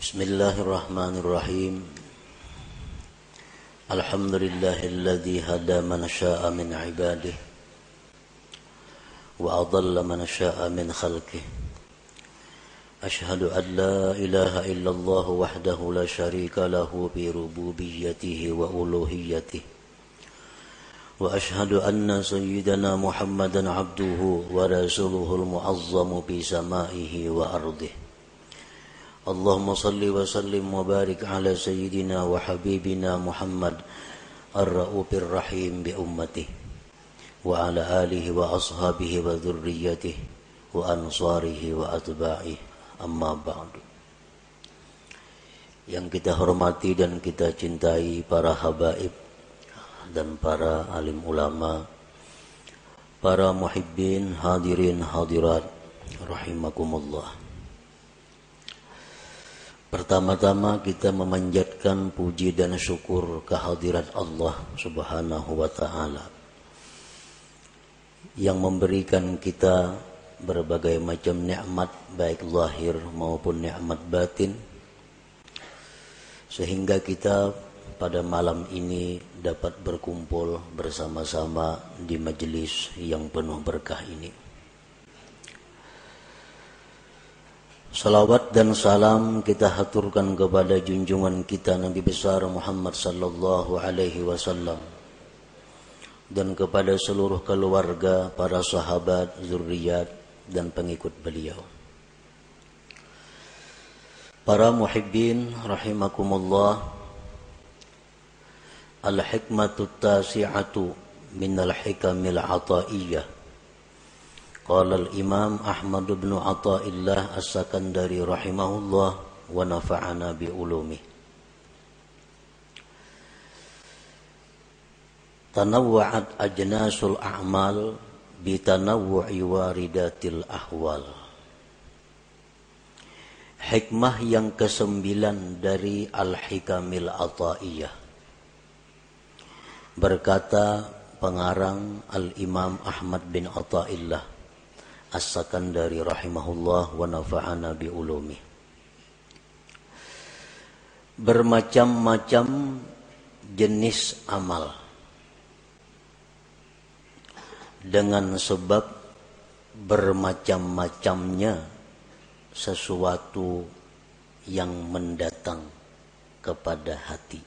بسم الله الرحمن الرحيم الحمد لله الذي هدى من شاء من عباده وأضل من شاء من خلقه أشهد أن لا إله إلا الله وحده لا شريك له بربوبيته وألوهيته وأشهد أن سيدنا محمدا عبده ورسوله المعظم بسمائه وأرضه اللهم صل وسلم وبارك على سيدنا وحبيبنا محمد الرؤوف الرحيم بأمته وعلى آله وأصحابه وذريته وأنصاره وأتباعه أما بعد yang kita hormati dan kita cintai para habaib dan para alim ulama, para muhibbin hadirin hadirat rahimakumullah. Pertama-tama kita memanjatkan puji dan syukur kehadirat Allah Subhanahu wa taala yang memberikan kita berbagai macam nikmat baik lahir maupun nikmat batin sehingga kita pada malam ini dapat berkumpul bersama-sama di majelis yang penuh berkah ini. Salawat dan salam kita haturkan kepada junjungan kita Nabi besar Muhammad sallallahu alaihi wasallam dan kepada seluruh keluarga, para sahabat, zuriat dan pengikut beliau. Para muhibbin rahimakumullah Al-hikmatu tasi'atu min al-hikamil ataiyah قال الإمام أحمد بن عطاء الله السكندري رحمه الله ونفعنا بعلومه تنوعت أجناس الأعمال بتنوع واردات الأحوال Hikmah yang kesembilan dari Al-Hikamil Ata'iyah Berkata pengarang Al-Imam Ahmad bin Atta'illah As-Sakandari rahimahullah wa nafa'ana bi ulumi. Bermacam-macam jenis amal dengan sebab bermacam-macamnya sesuatu yang mendatang kepada hati.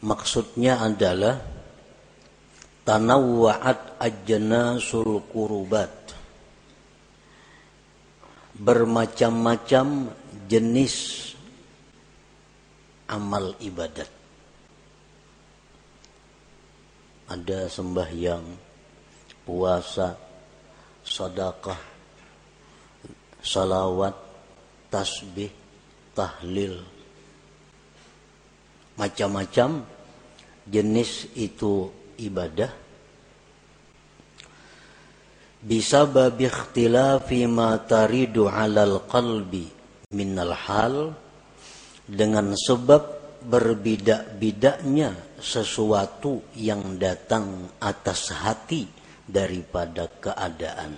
Maksudnya adalah tanawwa'at ajnasul kurubat. Bermacam-macam jenis amal ibadat. Ada sembahyang, puasa, sedekah, salawat, tasbih, tahlil, macam-macam jenis itu ibadah? Bisa babi ikhtilafi ma taridu alal qalbi minal hal dengan sebab berbidak-bidaknya sesuatu yang datang atas hati daripada keadaan.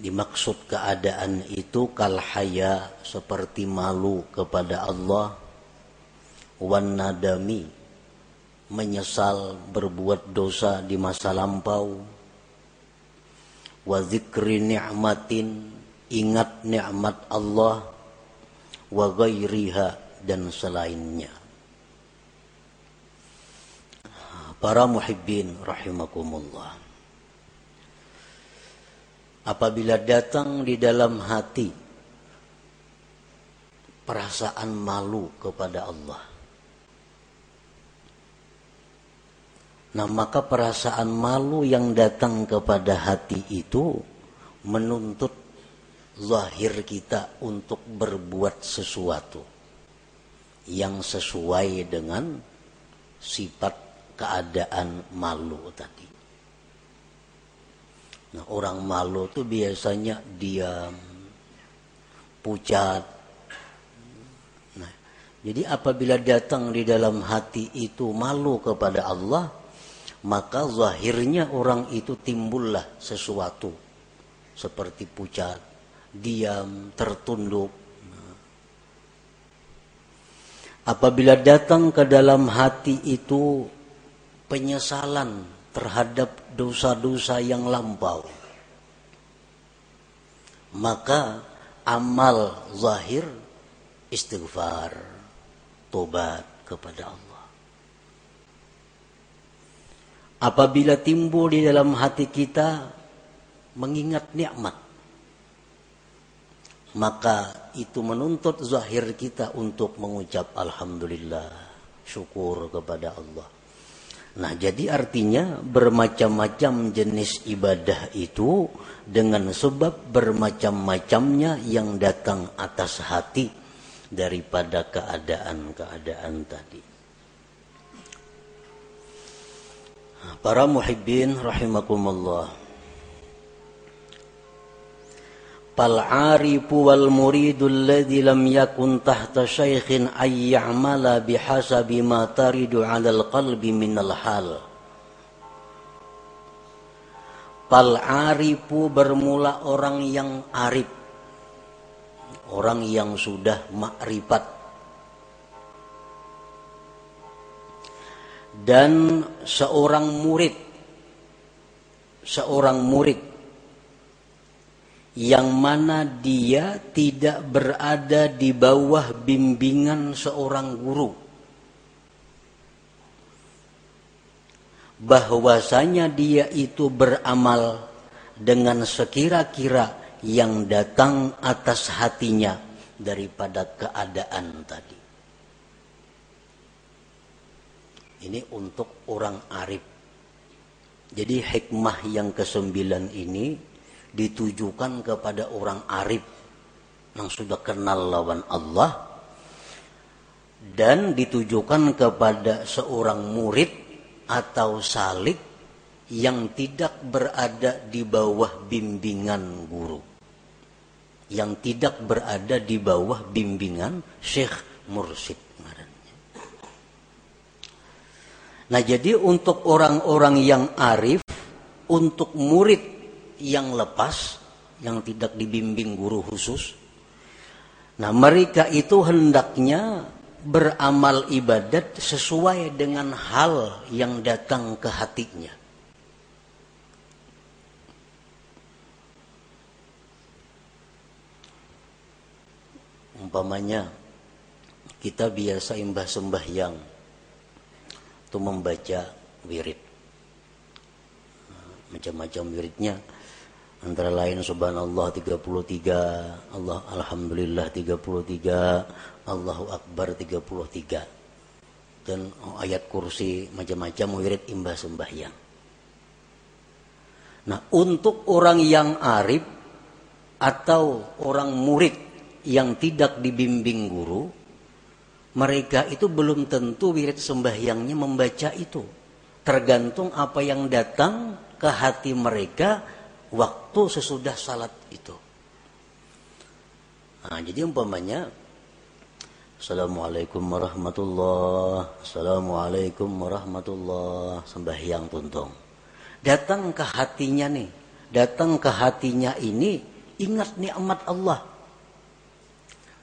Dimaksud keadaan itu kalhaya seperti malu kepada Allah wan nadami menyesal berbuat dosa di masa lampau wa zikri ni'matin ingat nikmat Allah wa ghairiha dan selainnya para muhibbin rahimakumullah apabila datang di dalam hati perasaan malu kepada Allah. Nah, maka perasaan malu yang datang kepada hati itu menuntut zahir kita untuk berbuat sesuatu yang sesuai dengan sifat keadaan malu tadi. Nah, orang malu tuh biasanya diam, pucat. Nah, jadi apabila datang di dalam hati itu malu kepada Allah, maka zahirnya orang itu timbullah sesuatu seperti pucat, diam, tertunduk. Apabila datang ke dalam hati itu penyesalan terhadap dosa-dosa yang lampau, maka amal zahir istighfar, tobat kepada Allah. Apabila timbul di dalam hati kita mengingat nikmat, maka itu menuntut zahir kita untuk mengucap alhamdulillah, syukur kepada Allah. Nah, jadi artinya bermacam-macam jenis ibadah itu dengan sebab bermacam-macamnya yang datang atas hati daripada keadaan-keadaan tadi. Para muhibbin rahimakumullah. Fal arifu wal muridu alladhi lam yakun tahta syaikhin ay ya'mala bihasabi ma taridu 'ala al-qalbi min al-hal. Fal arifu bermula orang yang arif. Orang yang sudah makrifat dan seorang murid seorang murid yang mana dia tidak berada di bawah bimbingan seorang guru. Bahwasanya dia itu beramal dengan sekira-kira yang datang atas hatinya daripada keadaan tadi Ini untuk orang arif. Jadi hikmah yang kesembilan ini ditujukan kepada orang arif yang sudah kenal lawan Allah dan ditujukan kepada seorang murid atau salik yang tidak berada di bawah bimbingan guru yang tidak berada di bawah bimbingan syekh mursyid Nah jadi untuk orang-orang yang arif, untuk murid yang lepas, yang tidak dibimbing guru khusus, nah mereka itu hendaknya beramal ibadat sesuai dengan hal yang datang ke hatinya. Umpamanya kita biasa imbah sembahyang itu membaca wirid. Macam-macam wiridnya. Antara lain subhanallah 33 Allah alhamdulillah 33 Allahu akbar 33 dan ayat kursi macam-macam wirid imbah sembahyang nah untuk orang yang arif atau orang murid yang tidak dibimbing guru mereka itu belum tentu wirid sembahyangnya membaca itu. Tergantung apa yang datang ke hati mereka waktu sesudah salat itu. Nah, jadi umpamanya Assalamualaikum warahmatullah Assalamualaikum warahmatullah Sembahyang tuntung Datang ke hatinya nih Datang ke hatinya ini Ingat nikmat Allah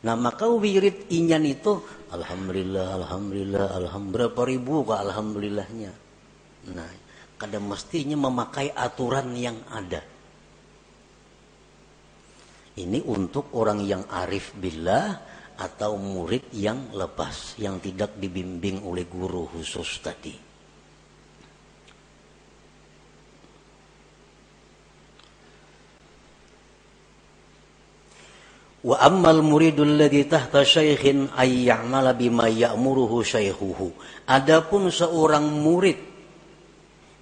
Nah maka wirid inyan itu Alhamdulillah, Alhamdulillah, Alhamdulillah. Berapa ribu kok Alhamdulillahnya. Nah, kadang mestinya memakai aturan yang ada. Ini untuk orang yang arif billah atau murid yang lepas, yang tidak dibimbing oleh guru khusus tadi. Wa ammal muridul ladzi tahta syaikhin ay ya'mala bima ya'muruhu syaikhuhu. Adapun seorang murid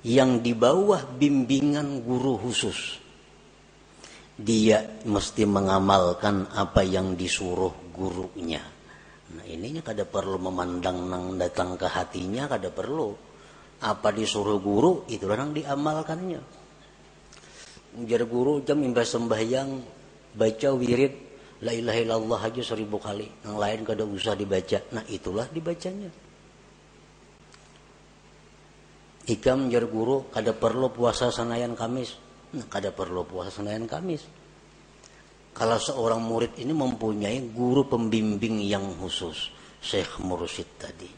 yang di bawah bimbingan guru khusus dia mesti mengamalkan apa yang disuruh gurunya. Nah ininya kada perlu memandang nang datang ke hatinya kada perlu. Apa disuruh guru itu orang diamalkannya. Ujar guru jam imbas sembahyang baca wirid La ilaha illallah aja seribu kali. Yang lain kada usah dibaca. Nah itulah dibacanya. ikam jar guru kada perlu puasa senayan kamis nah, kada perlu puasa senayan kamis kalau seorang murid ini mempunyai guru pembimbing yang khusus Syekh Mursyid tadi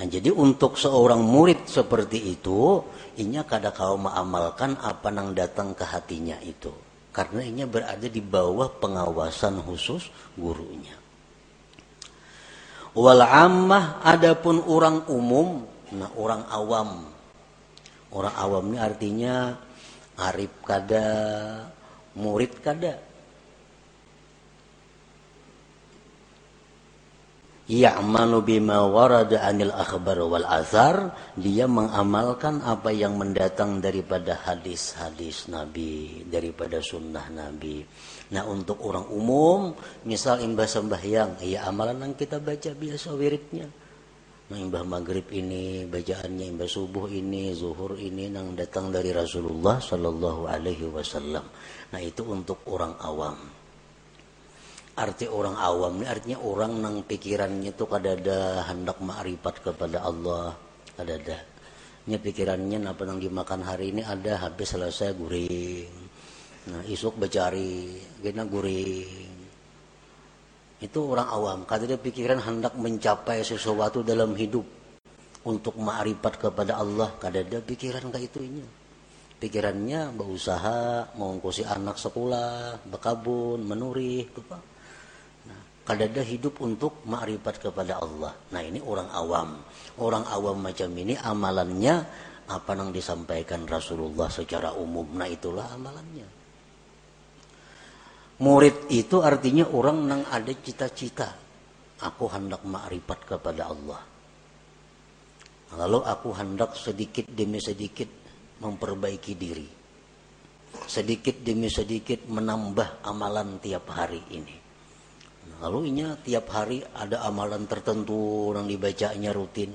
nah, jadi untuk seorang murid seperti itu inya kada kau mengamalkan apa yang datang ke hatinya itu karena inya berada di bawah pengawasan khusus gurunya. Wal ammah adapun orang umum nah orang awam. Orang awam ini artinya arif kada murid kada ya'malu bima warada anil akhbar wal azhar dia mengamalkan apa yang mendatang daripada hadis-hadis Nabi daripada sunnah Nabi. Nah untuk orang umum misal imbah sembahyang ya amalan yang kita baca biasa wiridnya. Nah imbah maghrib ini bacaannya imbah subuh ini zuhur ini yang datang dari Rasulullah Shallallahu Alaihi Wasallam. Nah itu untuk orang awam arti orang awam ini artinya orang nang pikirannya itu kada ada hendak makrifat kepada Allah. Kada ada nya pikirannya apa yang dimakan hari ini ada habis selesai guring. Nah isuk becari gina guring. Itu orang awam. Kada ada pikiran hendak mencapai sesuatu dalam hidup untuk makrifat kepada Allah kada ada pikiran kayak itu ini pikirannya berusaha mengungkusi anak sekolah bekabun menuri kadada hidup untuk makrifat kepada Allah. Nah ini orang awam. Orang awam macam ini amalannya apa yang disampaikan Rasulullah secara umum. Nah itulah amalannya. Murid itu artinya orang yang ada cita-cita. Aku hendak makrifat kepada Allah. Lalu aku hendak sedikit demi sedikit memperbaiki diri. Sedikit demi sedikit menambah amalan tiap hari ini Lalu inya tiap hari ada amalan tertentu yang dibacanya rutin.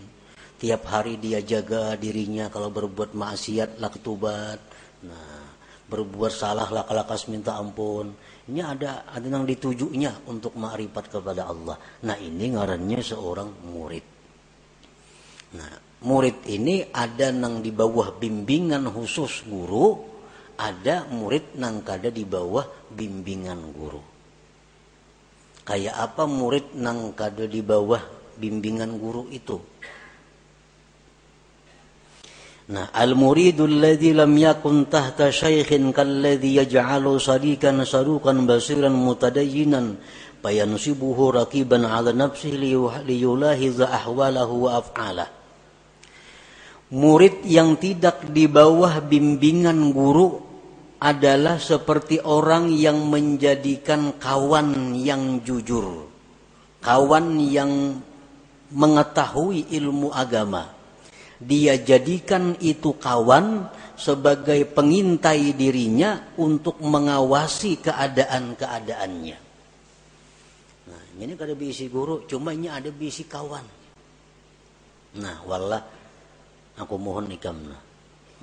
Tiap hari dia jaga dirinya kalau berbuat maksiat lak tubat. Nah, berbuat salah lak lakas minta ampun. Ini ada ada yang ditujunya untuk makrifat kepada Allah. Nah, ini ngarannya seorang murid. Nah, murid ini ada yang di bawah bimbingan khusus guru, ada murid yang kada di bawah bimbingan guru kayak apa murid nang kado di bawah bimbingan guru itu Nah, al-muridul ladzi lam yakun tahta syaikhin kalladzi yaj'alu sadikan sarukan basiran mutadayyinan fayansibuhu raqiban 'ala nafsihi liyulahiza ahwalahu wa af'alah. Murid yang tidak di bawah bimbingan guru adalah seperti orang yang menjadikan kawan yang jujur, kawan yang mengetahui ilmu agama. Dia jadikan itu kawan sebagai pengintai dirinya untuk mengawasi keadaan-keadaannya. Nah, ini kada bisi guru, cuma ini ada bisi kawan. Nah, wallah aku mohon ikam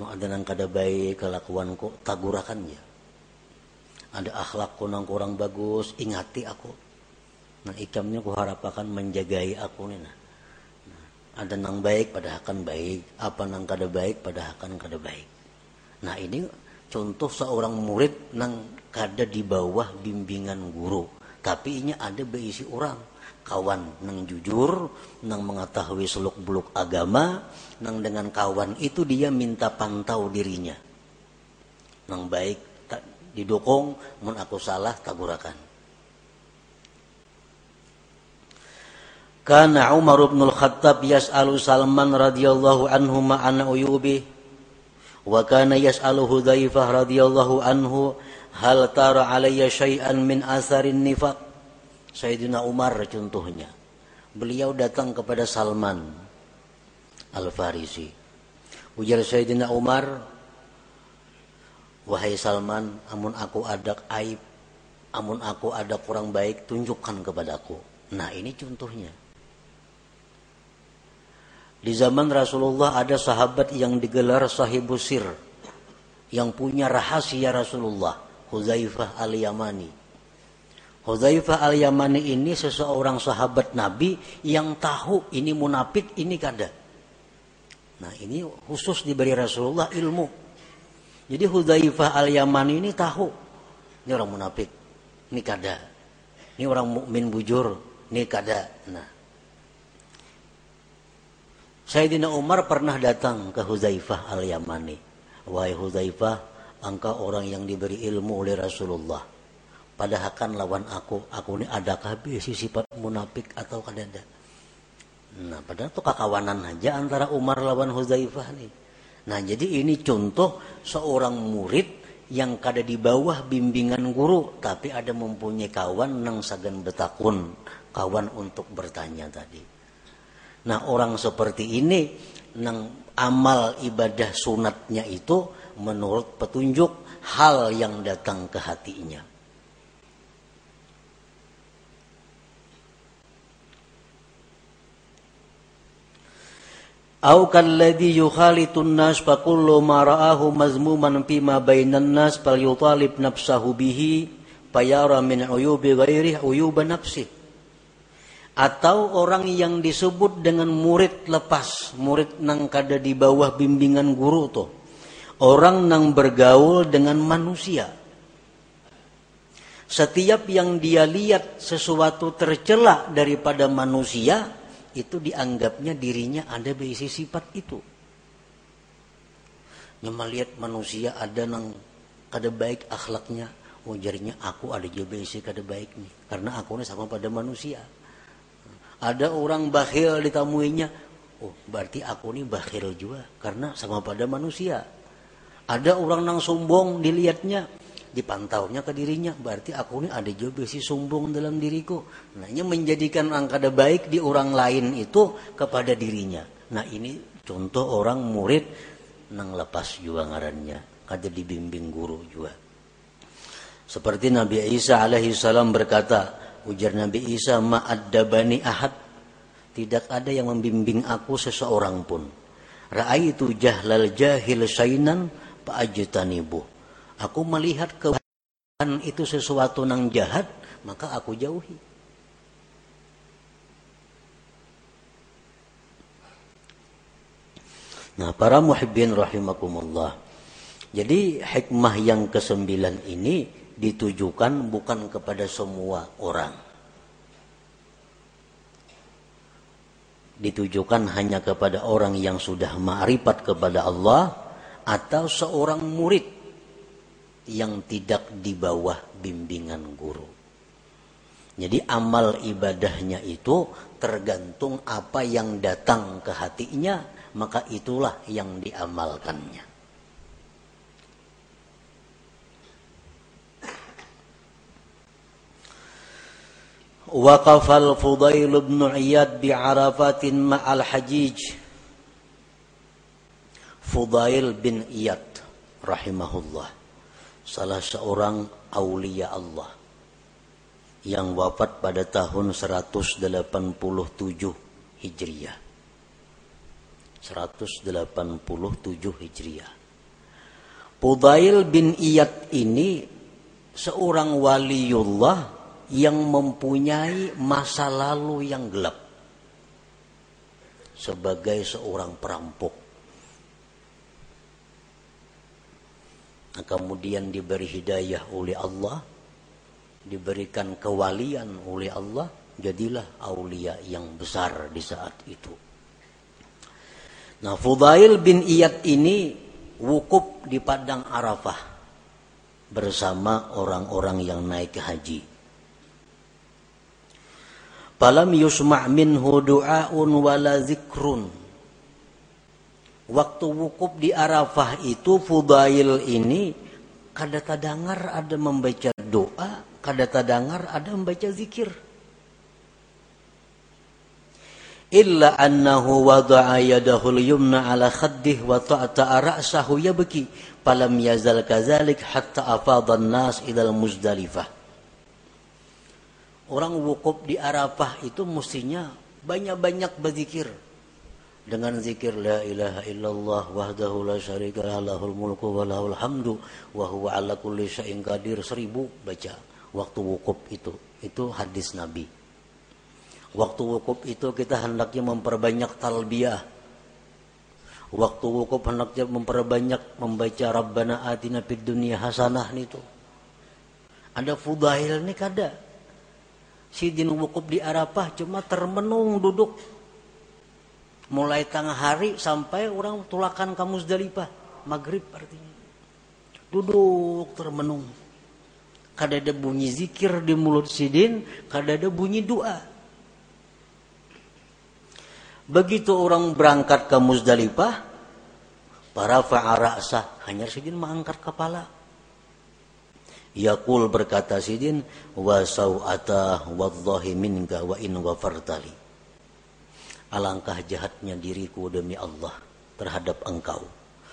ada nang kada baik kelakuan kelakuanku tagurakannya ada akhlakku nang kurang bagus ingati aku. Nah ikamnya ku harapakan menjagai aku nih nah. nah ada nang baik pada akan baik. Apa nang kada baik pada akan kada baik. Nah ini contoh seorang murid nang kada di bawah bimbingan guru. Tapi ini ada berisi orang kawan nang jujur, nang mengetahui seluk beluk agama, nang dengan kawan itu dia minta pantau dirinya. Nang baik tak didukung, mun aku salah tagurakan. Kana Umar bin Al-Khattab yas'alu Salman radhiyallahu anhu ma'ana uyubi wa kana yas'alu Hudzaifah radhiyallahu anhu hal tara alayya syai'an min asarin nifaq Sayyidina Umar contohnya. Beliau datang kepada Salman Al-Farisi. Ujar Sayyidina Umar, Wahai Salman, amun aku ada aib, amun aku ada kurang baik, tunjukkan kepadaku. Nah ini contohnya. Di zaman Rasulullah ada sahabat yang digelar sahibusir. Yang punya rahasia Rasulullah. Huzaifah al-Yamani Hudzaifah al-Yamani ini seseorang sahabat Nabi yang tahu ini munafik, ini kada. Nah ini khusus diberi Rasulullah ilmu. Jadi Hudzaifah al-Yamani ini tahu. Ini orang munafik. Ini kada. Ini orang mukmin bujur. Ini kada. Nah. Sayyidina Umar pernah datang ke Hudzaifah al-Yamani. Wahai Hudzaifah, engkau orang yang diberi ilmu oleh Rasulullah padahal kan lawan aku aku ini adakah bisi sifat munafik atau kadada nah padahal itu kakawanan aja antara Umar lawan Huzaifah nih. Nah jadi ini contoh seorang murid yang kada di bawah bimbingan guru tapi ada mempunyai kawan nang sagan betakun kawan untuk bertanya tadi. Nah orang seperti ini nang amal ibadah sunatnya itu menurut petunjuk hal yang datang ke hatinya Au kalladhi yukhalitun nas fa kullu ma ra'ahu mazmuman fi ma bainan nas falyutalib nafsahu bihi fayara min uyubi ghairihi uyuba nafsi. Atau orang yang disebut dengan murid lepas, murid nang kada di bawah bimbingan guru tuh. Orang nang bergaul dengan manusia. Setiap yang dia lihat sesuatu tercela daripada manusia, itu dianggapnya dirinya ada berisi sifat itu. Nyama lihat manusia ada nang kada baik akhlaknya, wajarnya aku ada juga berisi kada baik nih, karena aku ini sama pada manusia. Ada orang bakhil ditamuinya, oh berarti aku ini bakhil juga, karena sama pada manusia. Ada orang nang sombong dilihatnya, dipantaunya ke dirinya berarti aku ini ada juga si sombong dalam diriku. Nah ini menjadikan angka baik di orang lain itu kepada dirinya. Nah ini contoh orang murid nang lepas juga ngarannya. Kada dibimbing guru juga. Seperti Nabi Isa alaihi salam berkata ujar Nabi Isa ma'addabani ahad. Tidak ada yang membimbing aku seseorang pun. Ra'aitu jahlal jahil sainan fa'ajtanibuh Aku melihat kebahagiaan itu sesuatu yang jahat, maka aku jauhi. Nah, para muhibbin rahimakumullah. Jadi hikmah yang kesembilan ini ditujukan bukan kepada semua orang. Ditujukan hanya kepada orang yang sudah ma'rifat kepada Allah atau seorang murid yang tidak di bawah bimbingan guru. Jadi amal ibadahnya itu tergantung apa yang datang ke hatinya, maka itulah yang diamalkannya. Waqafal Fudail bin Iyad bi Arafatin ma'al Hajij. Fudail bin Iyad rahimahullah salah seorang aulia Allah yang wafat pada tahun 187 Hijriah. 187 Hijriah. Pudail bin Iyad ini seorang waliullah yang mempunyai masa lalu yang gelap sebagai seorang perampok Nah, kemudian diberi hidayah oleh Allah, diberikan kewalian oleh Allah, jadilah aulia yang besar di saat itu. Nah, Fudail bin Iyad ini wukuf di padang Arafah bersama orang-orang yang naik haji. Falam yusma' minhu du'aun wala zikrun waktu wukuf di Arafah itu Fudail ini kada tadangar ada membaca doa, kada tadangar ada membaca zikir. Illa annahu wada'a yadahu yumna ala khaddih wa ta'ta'a ra'sahu yabki falam yazal kazalik hatta afadha nas ila muzdalifah. Orang wukuf di Arafah itu mestinya banyak-banyak berzikir dengan zikir la ilaha illallah wahdahu la syarika lahul mulku wa lahul hamdu wa huwa ala kulli syai'in qadir seribu baca waktu wukuf itu itu hadis nabi waktu wukuf itu kita hendaknya memperbanyak talbiyah Waktu wukuf hendaknya memperbanyak membaca Rabbana atina fid dunia hasanah itu. Ada fudail nih kada. Sidin wukuf di Arafah cuma termenung duduk. Mulai tengah hari sampai orang tulakan ke Muzdalifah. Maghrib artinya. Duduk termenung. Kada ada bunyi zikir di mulut Sidin, kada ada bunyi doa. Begitu orang berangkat ke Muzdalifah, para fa'ara'sah hanya sidin mengangkat kepala. Yakul berkata sidin, wa saw'ata wallahi minka wa in. Alangkah jahatnya diriku demi Allah terhadap engkau.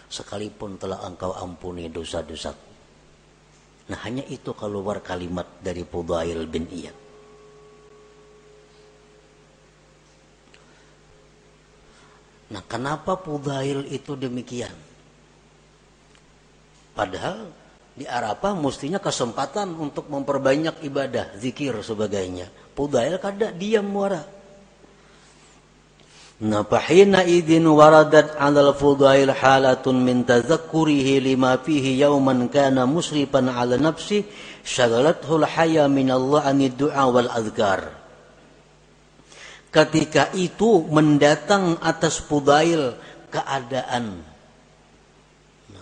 Sekalipun telah engkau ampuni dosa-dosaku. Nah hanya itu keluar kalimat dari Fudail bin Iyad. Nah, kenapa Fudail itu demikian? Padahal di Arafah mestinya kesempatan untuk memperbanyak ibadah, zikir sebagainya. Fudail kada diam muara. Nah, idin waradat al fudail halatun min tazakkurihi lima fihi yawman kana musrifan ala nafsi syagalathu al-haya min Allah anid du'a wal azkar. Ketika itu mendatang atas Pudail keadaan.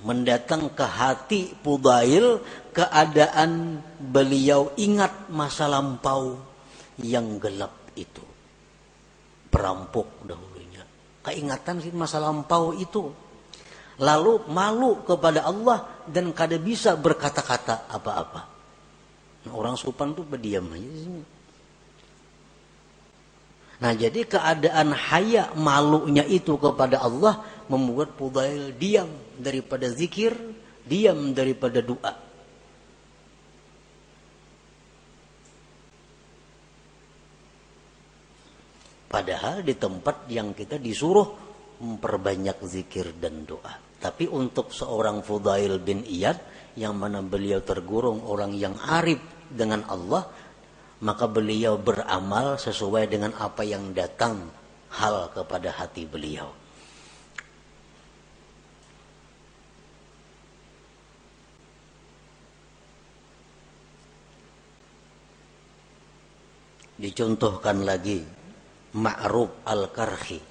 Mendatang ke hati Pudail keadaan beliau ingat masa lampau yang gelap itu. Perampok dahulunya. Keingatan sih masa lampau itu. Lalu malu kepada Allah dan kada bisa berkata-kata apa-apa. Nah, orang supan tuh berdiam aja sih Nah jadi keadaan haya malunya itu kepada Allah membuat Fudail diam daripada zikir, diam daripada doa. Padahal di tempat yang kita disuruh memperbanyak zikir dan doa. Tapi untuk seorang Fudail bin Iyad yang mana beliau tergurung orang yang arif dengan Allah, maka beliau beramal sesuai dengan apa yang datang hal kepada hati beliau. Dicontohkan lagi Ma'ruf Al-Karhi.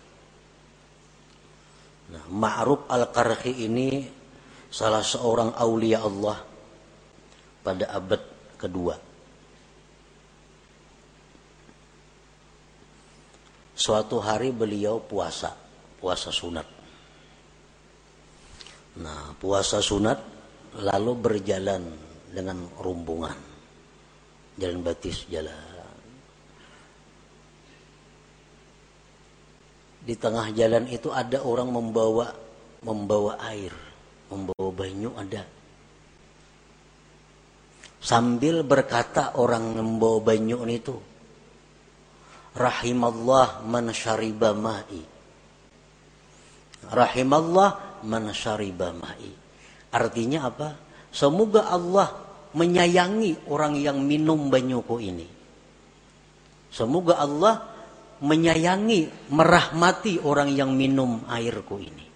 Nah, Ma'ruf Al-Karhi ini salah seorang aulia Allah pada abad kedua. Suatu hari beliau puasa, puasa sunat. Nah, puasa sunat lalu berjalan dengan rumbungan. Jalan batis jalan. Di tengah jalan itu ada orang membawa membawa air, membawa banyu ada. Sambil berkata orang membawa banyu itu, rahimallah man syariba ma'i. Rahimallah man syariba ma'i. Artinya apa? Semoga Allah menyayangi orang yang minum banyuku ini. Semoga Allah menyayangi merahmati orang yang minum airku ini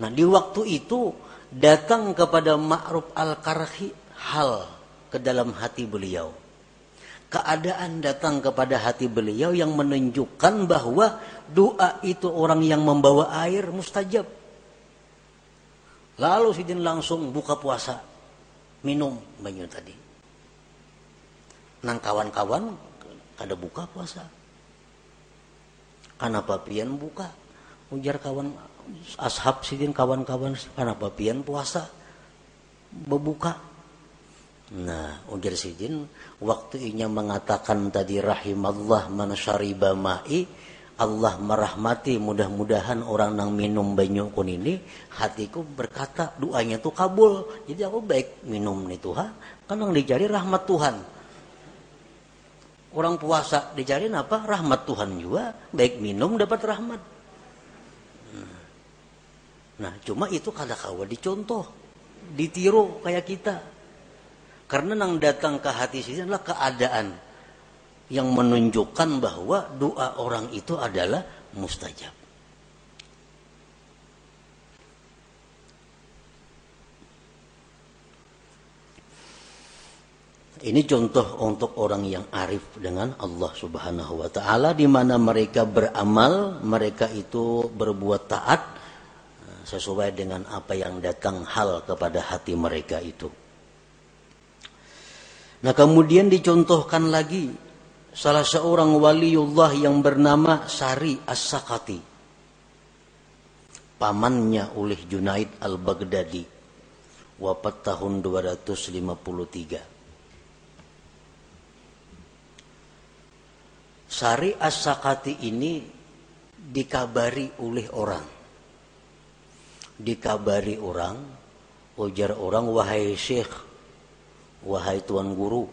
nah di waktu itu datang kepada Ma'ruf al-Karhi hal ke dalam hati beliau keadaan datang kepada hati beliau yang menunjukkan bahwa doa itu orang yang membawa air mustajab. Lalu Sidin langsung buka puasa, minum banyu tadi. Nang kawan-kawan kada buka puasa. Kenapa pian buka? Ujar kawan ashab Sidin kawan-kawan kenapa pian puasa? Bebuka Nah, ujar Sidin, waktu inya mengatakan tadi rahimallah man syariba ma'i, Allah merahmati mudah-mudahan orang yang minum banyu kun ini hatiku berkata doanya tuh kabul jadi aku baik minum nih Tuhan kan yang dicari rahmat Tuhan orang puasa dicari apa? Rahmat Tuhan juga. Baik minum dapat rahmat. Nah cuma itu kada kawa dicontoh. Ditiru kayak kita. Karena yang datang ke hati sini adalah keadaan yang menunjukkan bahwa doa orang itu adalah mustajab. Ini contoh untuk orang yang arif dengan Allah Subhanahu wa taala di mana mereka beramal, mereka itu berbuat taat eh, sesuai dengan apa yang datang hal kepada hati mereka itu. Nah, kemudian dicontohkan lagi salah seorang waliullah yang bernama Sari As-Sakati. Pamannya oleh Junaid Al-Baghdadi. Wafat tahun 253. Sari As-Sakati ini dikabari oleh orang. Dikabari orang, ujar orang, wahai syekh, wahai tuan guru,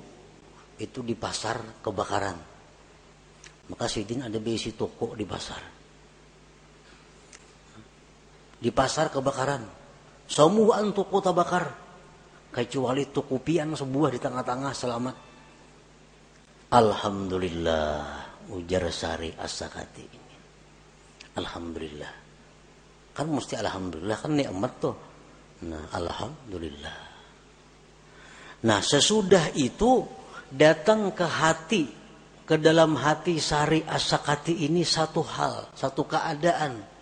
itu di pasar kebakaran. Maka Sidin ada besi toko di pasar. Di pasar kebakaran. Semua toko terbakar. Kecuali toko pian sebuah di tengah-tengah selamat. Alhamdulillah ujar Sari As-Sakati ini. Alhamdulillah. Kan mesti alhamdulillah kan nikmat tuh. Nah, alhamdulillah. Nah, sesudah itu datang ke hati, ke dalam hati Sari As-Sakati ini satu hal, satu keadaan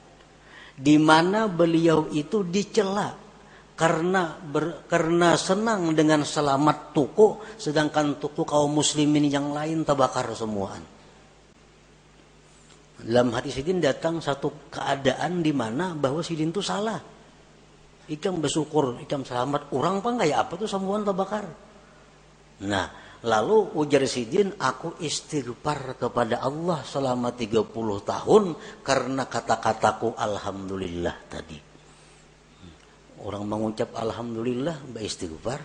di mana beliau itu dicela karena ber, karena senang dengan selamat tuku sedangkan tuku kaum muslimin yang lain terbakar semuaan. Dalam hati Sidin datang satu keadaan di mana bahwa Sidin itu salah. Ikam bersyukur, ikam selamat. Orang apa kayak apa tuh sembuhan terbakar. Nah, lalu ujar Sidin, aku istighfar kepada Allah selama 30 tahun karena kata-kataku Alhamdulillah tadi. Orang mengucap Alhamdulillah, istighfar.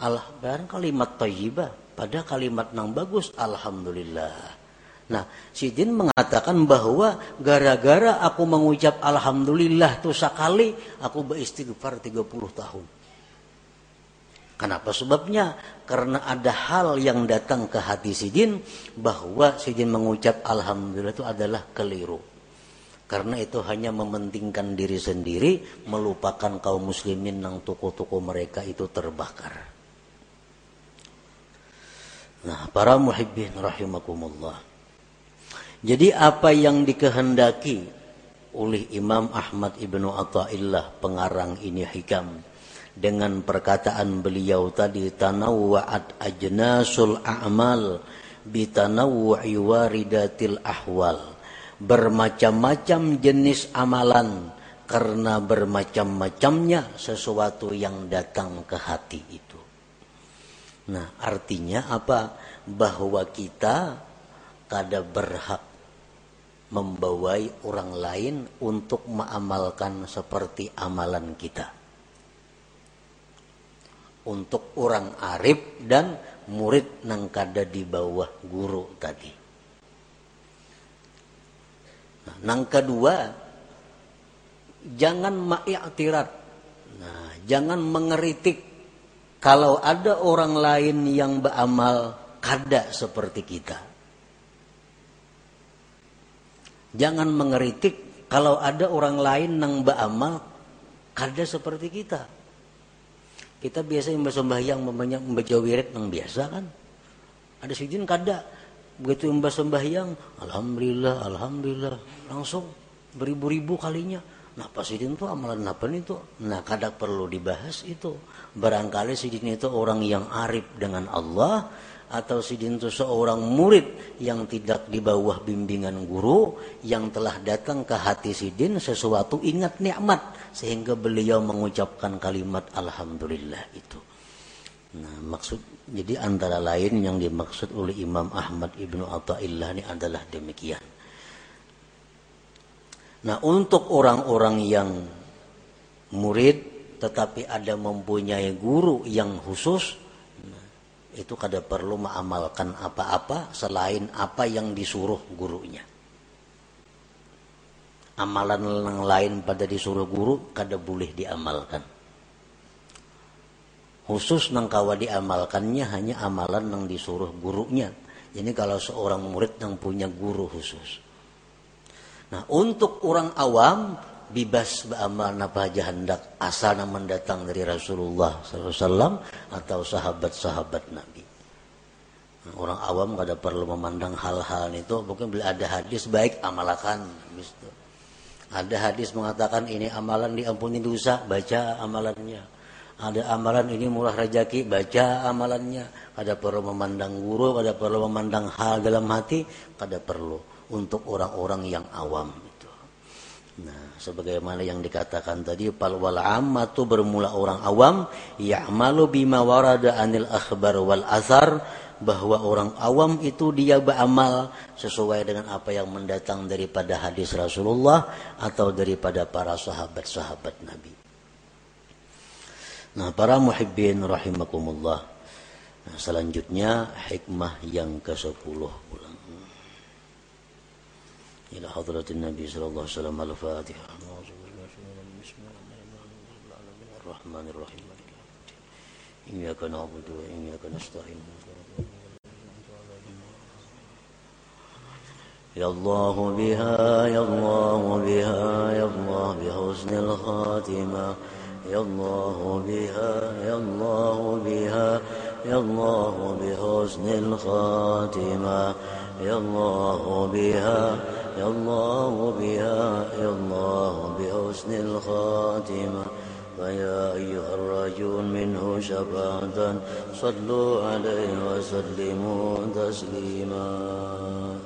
Allah kalimat tayyibah pada kalimat yang bagus Alhamdulillah Nah, Sidin mengatakan bahwa gara-gara aku mengucap Alhamdulillah tuh sekali, aku beristighfar 30 tahun. Kenapa sebabnya? Karena ada hal yang datang ke hati Sidin bahwa Sidin mengucap Alhamdulillah itu adalah keliru. Karena itu hanya mementingkan diri sendiri, melupakan kaum muslimin yang toko-toko mereka itu terbakar. Nah, para muhibbin rahimakumullah. Jadi apa yang dikehendaki oleh Imam Ahmad Ibnu Atta'illah pengarang ini hikam dengan perkataan beliau tadi tanawwa'at ajnasul a'mal bitanawwu'i waridatil ahwal bermacam-macam jenis amalan karena bermacam-macamnya sesuatu yang datang ke hati itu. Nah, artinya apa? Bahwa kita kada berhak membawai orang lain untuk mengamalkan seperti amalan kita. Untuk orang arif dan murid nang kada di bawah guru tadi. Nah, nang kedua, jangan ma'iktirat. Nah, jangan mengeritik kalau ada orang lain yang beramal kada seperti kita. Jangan mengeritik kalau ada orang lain nang beramal kada seperti kita. Kita biasa yang bersembahyang membaca wirid nang biasa kan. Ada sijin kada. Begitu yang bersembahyang, alhamdulillah, alhamdulillah, langsung beribu-ribu kalinya. Nah, pas sidin itu amalan apa itu? Nah, kada perlu dibahas itu. Barangkali sidin itu orang yang arif dengan Allah, atau sidin itu seorang murid yang tidak di bawah bimbingan guru yang telah datang ke hati sidin sesuatu ingat nikmat sehingga beliau mengucapkan kalimat alhamdulillah itu. Nah, maksud jadi antara lain yang dimaksud oleh Imam Ahmad Ibnu Athaillah ini adalah demikian. Nah, untuk orang-orang yang murid tetapi ada mempunyai guru yang khusus itu kada perlu mengamalkan apa-apa selain apa yang disuruh gurunya. Amalan yang lain pada disuruh guru kada boleh diamalkan. Khusus nang kawa diamalkannya hanya amalan yang disuruh gurunya. Jadi kalau seorang murid yang punya guru khusus. Nah untuk orang awam bebas beramal napa aja hendak asal mendatang dari Rasulullah SAW atau sahabat-sahabat Nabi. Orang awam kada perlu memandang hal-hal itu, mungkin bila ada hadis baik amalakan. Ada hadis mengatakan ini amalan diampuni dosa, baca amalannya. Ada amalan ini murah rezeki, baca amalannya. Kada perlu memandang guru, kada perlu memandang hal dalam hati, kada perlu untuk orang-orang yang awam. Nah, sebagaimana yang dikatakan tadi, pal wal ammatu bermula orang awam, ya'malu bima warada anil akhbar wal asar, bahwa orang awam itu dia beramal sesuai dengan apa yang mendatang daripada hadis Rasulullah atau daripada para sahabat-sahabat Nabi. Nah, para muhibbin rahimakumullah. Nah, selanjutnya hikmah yang ke-10 pula. إلى حضرة النبي صلى الله عليه وسلم الفاتحة. الرحمن الرحيم إياك نعبد وإياك نستعين. يا الله بها يا الله بها يا الله بحسن الخاتمة. يا الله بها يا الله بها يا الله بحسن الخاتمة. يا الله بها يا الله بها يا الله بحسن الخاتمة. فيا أيها الرجل منه شفاعة صلوا عليه وسلموا تسليما.